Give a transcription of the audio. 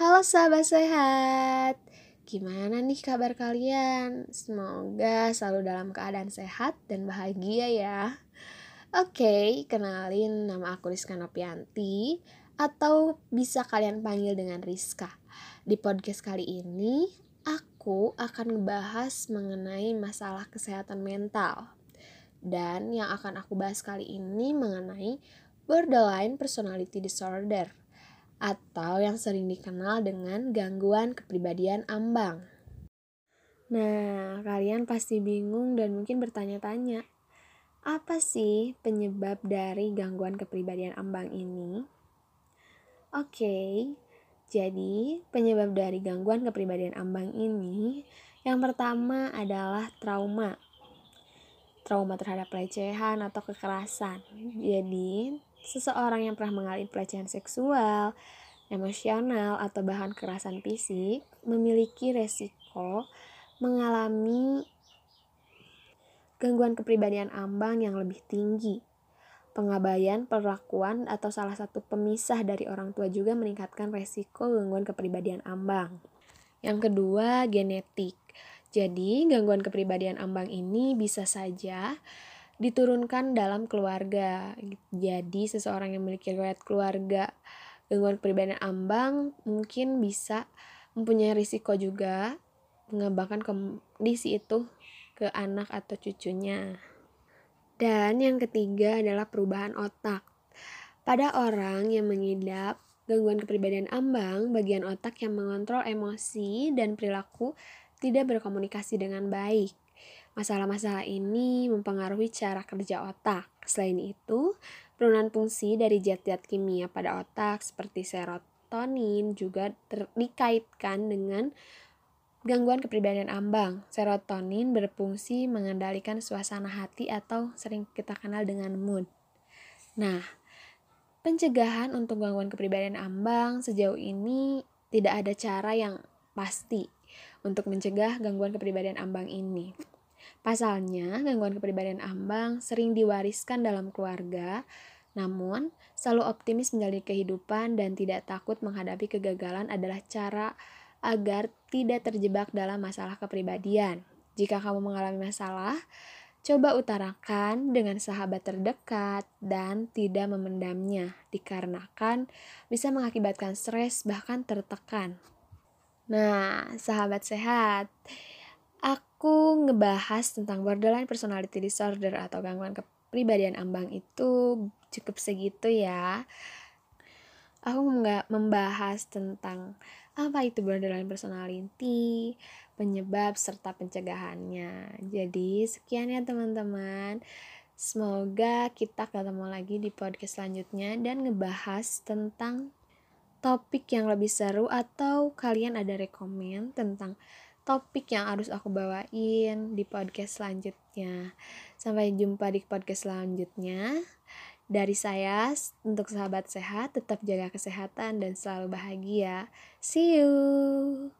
Halo sahabat sehat, gimana nih kabar kalian? Semoga selalu dalam keadaan sehat dan bahagia ya. Oke, kenalin nama aku Rizka Nopianti atau bisa kalian panggil dengan Rizka. Di podcast kali ini, aku akan ngebahas mengenai masalah kesehatan mental. Dan yang akan aku bahas kali ini mengenai borderline personality disorder atau yang sering dikenal dengan gangguan kepribadian ambang. Nah, kalian pasti bingung dan mungkin bertanya-tanya, apa sih penyebab dari gangguan kepribadian ambang ini? Oke, jadi penyebab dari gangguan kepribadian ambang ini yang pertama adalah trauma. Trauma terhadap pelecehan atau kekerasan. Jadi, seseorang yang pernah mengalami pelecehan seksual, emosional, atau bahkan kekerasan fisik memiliki resiko mengalami gangguan kepribadian ambang yang lebih tinggi. Pengabaian, perlakuan, atau salah satu pemisah dari orang tua juga meningkatkan resiko gangguan kepribadian ambang. Yang kedua, genetik. Jadi, gangguan kepribadian ambang ini bisa saja diturunkan dalam keluarga. Jadi seseorang yang memiliki riwayat keluarga gangguan kepribadian ambang mungkin bisa mempunyai risiko juga mengembangkan kondisi itu ke anak atau cucunya. Dan yang ketiga adalah perubahan otak. Pada orang yang mengidap gangguan kepribadian ambang, bagian otak yang mengontrol emosi dan perilaku tidak berkomunikasi dengan baik. Masalah-masalah ini mempengaruhi cara kerja otak. Selain itu, penurunan fungsi dari zat-zat kimia pada otak seperti serotonin juga dikaitkan dengan gangguan kepribadian ambang. Serotonin berfungsi mengendalikan suasana hati atau sering kita kenal dengan mood. Nah, pencegahan untuk gangguan kepribadian ambang sejauh ini tidak ada cara yang pasti untuk mencegah gangguan kepribadian ambang ini. Pasalnya, gangguan kepribadian ambang sering diwariskan dalam keluarga, namun selalu optimis menjalani kehidupan dan tidak takut menghadapi kegagalan adalah cara agar tidak terjebak dalam masalah kepribadian. Jika kamu mengalami masalah, coba utarakan dengan sahabat terdekat dan tidak memendamnya, dikarenakan bisa mengakibatkan stres bahkan tertekan. Nah, sahabat sehat, aku ngebahas tentang borderline personality disorder atau gangguan kepribadian ambang itu cukup segitu ya. Aku nggak membahas tentang apa itu borderline personality, penyebab serta pencegahannya. Jadi sekian ya teman-teman. Semoga kita ketemu lagi di podcast selanjutnya dan ngebahas tentang topik yang lebih seru atau kalian ada rekomend tentang topik yang harus aku bawain di podcast selanjutnya. Sampai jumpa di podcast selanjutnya. Dari saya, untuk sahabat sehat, tetap jaga kesehatan dan selalu bahagia. See you!